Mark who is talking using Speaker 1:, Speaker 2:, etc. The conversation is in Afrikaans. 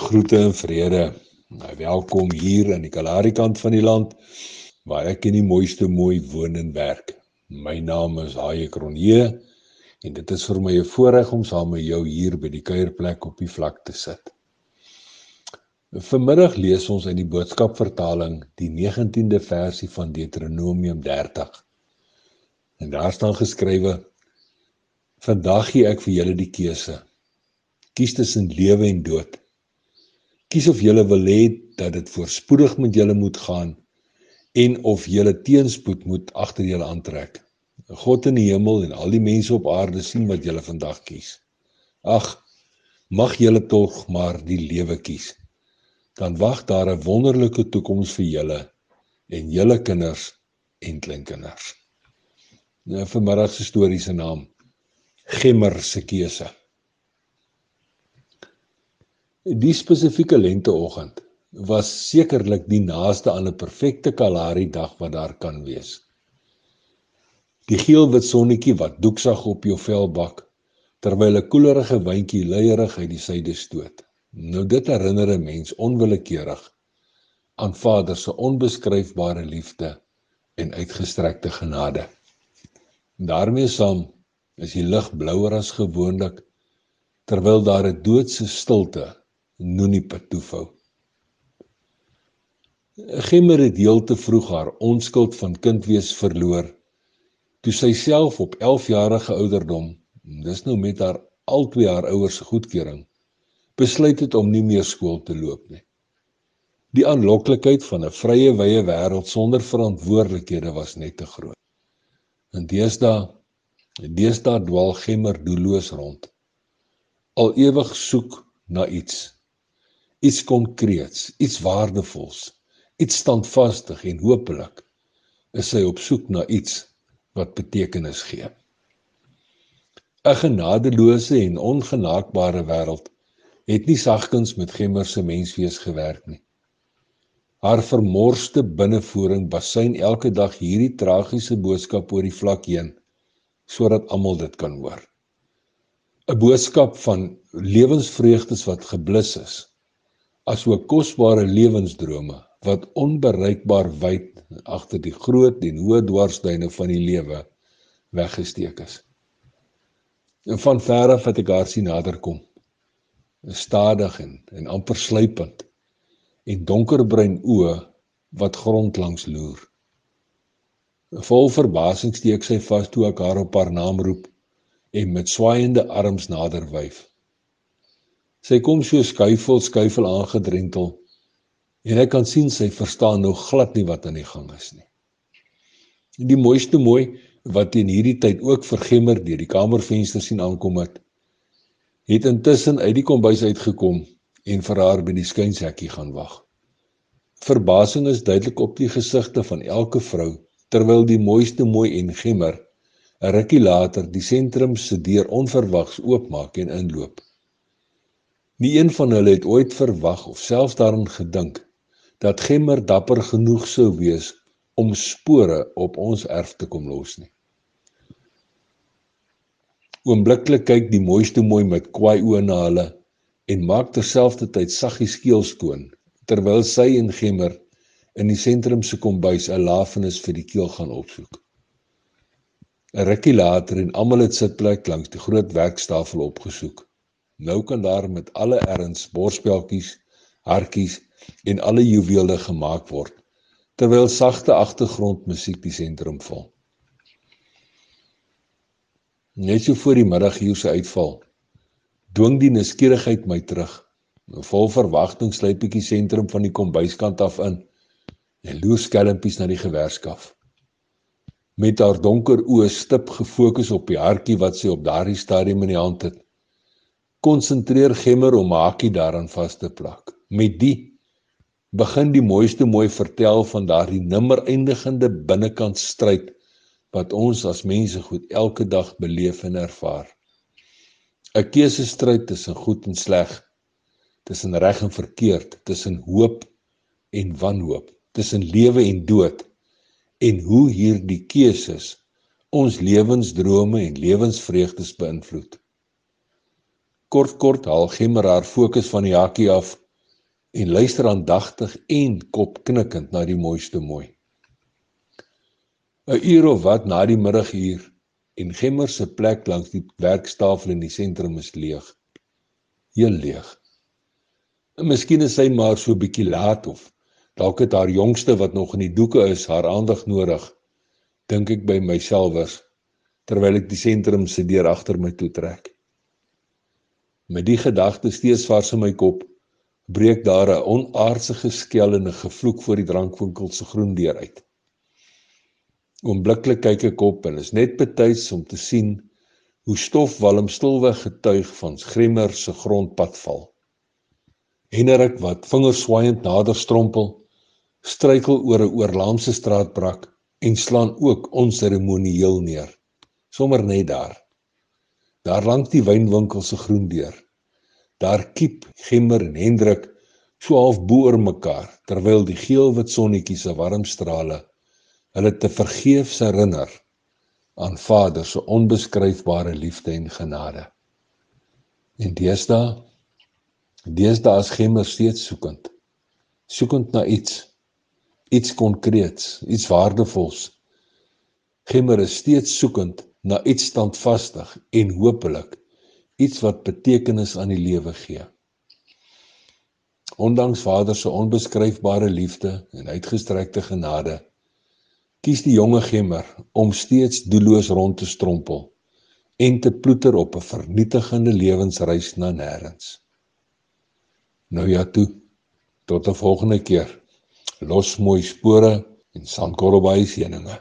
Speaker 1: Groete en vrede. Nou welkom hier aan die Kalahari kant van die land waar ek in die mooiste mooi woon en werk. My naam is Haie Kronje en dit is vir my 'n voorreg om saam met jou hier by die kuierplek op die vlak te sit. Vanmiddag lees ons in die boodskapvertaling die 19de versie van Deuteronomium 30. En daar staan geskrywe: Vandag gee ek vir julle die keuse. Kies tussen lewe en dood Kies of jy wil hê dat dit voorspoedig met julle moet gaan en of julle teenspoed moet agter julle aantrek. God in die hemel en al die mense op aarde sien wat julle vandag kies. Ag, mag julle tog maar die lewe kies. Dan wag daar 'n wonderlike toekoms vir julle en julle kinders en kleinkinders. Nou vir middag se storie se naam Gemmer se keuse. Die spesifieke lenteoggend was sekerlik die naaste aan 'n perfekte Kalahari dag wat daar kan wees. Die geelwit sonnetjie wat doeksag op jou vel bak terwyl 'n koelerige windjie leierig uit die suide stoot. Nou dit herinner 'n mens onwillekeurig aan Vader se onbeskryfbare liefde en uitgestrekte genade. daarmee saam is die lug blouer as gewoonlik terwyl daar 'n doodse stilte Noonie Patoefou. Gemmer het heel te vroeg haar onskuld van kindwees verloor toe sy self op 11 jarige ouderdom, dis nou met haar al twee haar ouers se goedkeuring, besluit het om nie meer skool te loop nie. Die aanloklikheid van 'n vrye wye wêreld sonder verantwoordelikhede was net te groot. In deesdae, deesdae dwaal Gemmer doelloos rond. Al ewig soek na iets iets konkreets, iets waardevols, iets standvastig en hopelik is sy op soek na iets wat betekenis gee. 'n Genadeloose en ongenaakbare wêreld het nie sagkens met gemmer se menswees gewerk nie. Haar vermorste binnevoering basyn elke dag hierdie tragiese boodskap oor die vlak heen sodat almal dit kan hoor. 'n Boodskap van lewensvreugdes wat geblus is asook kosbare lewensdrome wat onbereikbaar wyd agter die groot en hoë dwarsduine van die lewe weggesteek is. En van ver af het ek haar sien naderkom. Stadig en en amper sluipend en donkerbruin oë wat grondlangs loer. Vol verbasing steek sy vas toe ek haar op haar naam roep en met swaaiende arms nader wyf. Sy kom so skuifel skuifel aangedrentel en ek kan sien sy verstaan nou glad nie wat aan die gang is nie. En die mooiste mooi wat in hierdie tyd ook vergemmer deur die kamervenster sien aankom het, het intussen uit die kombuis uitgekom en vir haar by die skuinshekkie gaan wag. Verbasing is duidelik op die gesigte van elke vrou terwyl die mooiste mooi en gemmer 'n rukkie later die sentrum se deur onverwags oopmaak en inloop. Nie een van hulle het ooit verwag of selfs daaraan gedink dat Gemmer dapper genoeg sou wees om spore op ons erf te kom los nie. Oombliklik kyk die mooiste mooi met kwaai oë na hulle en maak terselfdertyd saggies skeel skoon terwyl sy en Gemmer in die sentrum se kombuis 'n lafenis vir die keel gaan opsoek. 'n Rukkie later en almal het sitplek langs die groot werkstafel opgesoek. Nou kan daar met alle erns borspeltjies, hartjies en alle juwele gemaak word terwyl sagte agtergrondmusiek die sentrum vul. Net so voor die middag hier se uitval, dwing die nuuskierigheid my terug. Nou vol verwagting sluip ek die sentrum van die kombuiskant af in en loer skelmpies na die gewerskaf. Met haar donker oë stip gefokus op die hartjie wat sy op daardie stadium in die hand het konsentreer gemmer om hakie daaraan vas te plak. Met die begin die mooiste mooi vertel van daardie nimmer eindigende binnekant stryd wat ons as mense goed elke dag beleef en ervaar. 'n Keusestryd tussen goed en sleg, tussen reg en verkeerd, tussen hoop en wanhoop, tussen lewe en dood en hoe hierdie keuses ons lewensdrome en lewensvreugdes beïnvloed. Kort kort haal Gemmer haar fokus van die hakkie af en luister aandagtig en kopknikkend na die mooiste mooi. 'n Uur of wat na die middaguur en Gemmer se plek langs die werkstafel in die sentrum is leeg. Heel leeg. En miskien is sy maar so bietjie laat of dalk het haar jongste wat nog in die doeke is haar aandag nodig. Dink ek by myself terwyl ek die sentrum se deur agter my toe trek. Met die gedagte steeds vars in my kop, breek daar 'n onaardse geskel en 'n gevloek voor die drankwinkel se groen deur uit. Oombliklik kyk ek op en is net betyds om te sien hoe stofwalm stilweg getuig van Gremmer se grondpad val. Henrik wat vingerswaaiend nader strompel, struikel oor 'n oorlaamse straatbrak en slaan ook onseremonieel neer. Sommer net daar. Daar langs die wynwinkel se groen deur. Daar kiep Gemmer en Hendrik so half bo oor mekaar terwyl die geelwit sonnetjies se warm strale hulle te vergeefs herinner aan Vader se onbeskryfbare liefde en genade. En deesdae deesdae as gemmer steeds soekend. Soekend na iets, iets konkreets, iets waardevols. Gemmer is steeds soekend na iets standvastig en hopelik iets wat betekenis aan die lewe gee. Ondanks Vader se onbeskryfbare liefde en uitgestrekte genade kies die jonge gemmer om steeds doelloos rond te strompel en te ploeter op 'n vernietigende lewensreis na nêrens. Nou ja toe, tot 'n volgende keer. Los mooi spore en sandkorrelbei seëninge.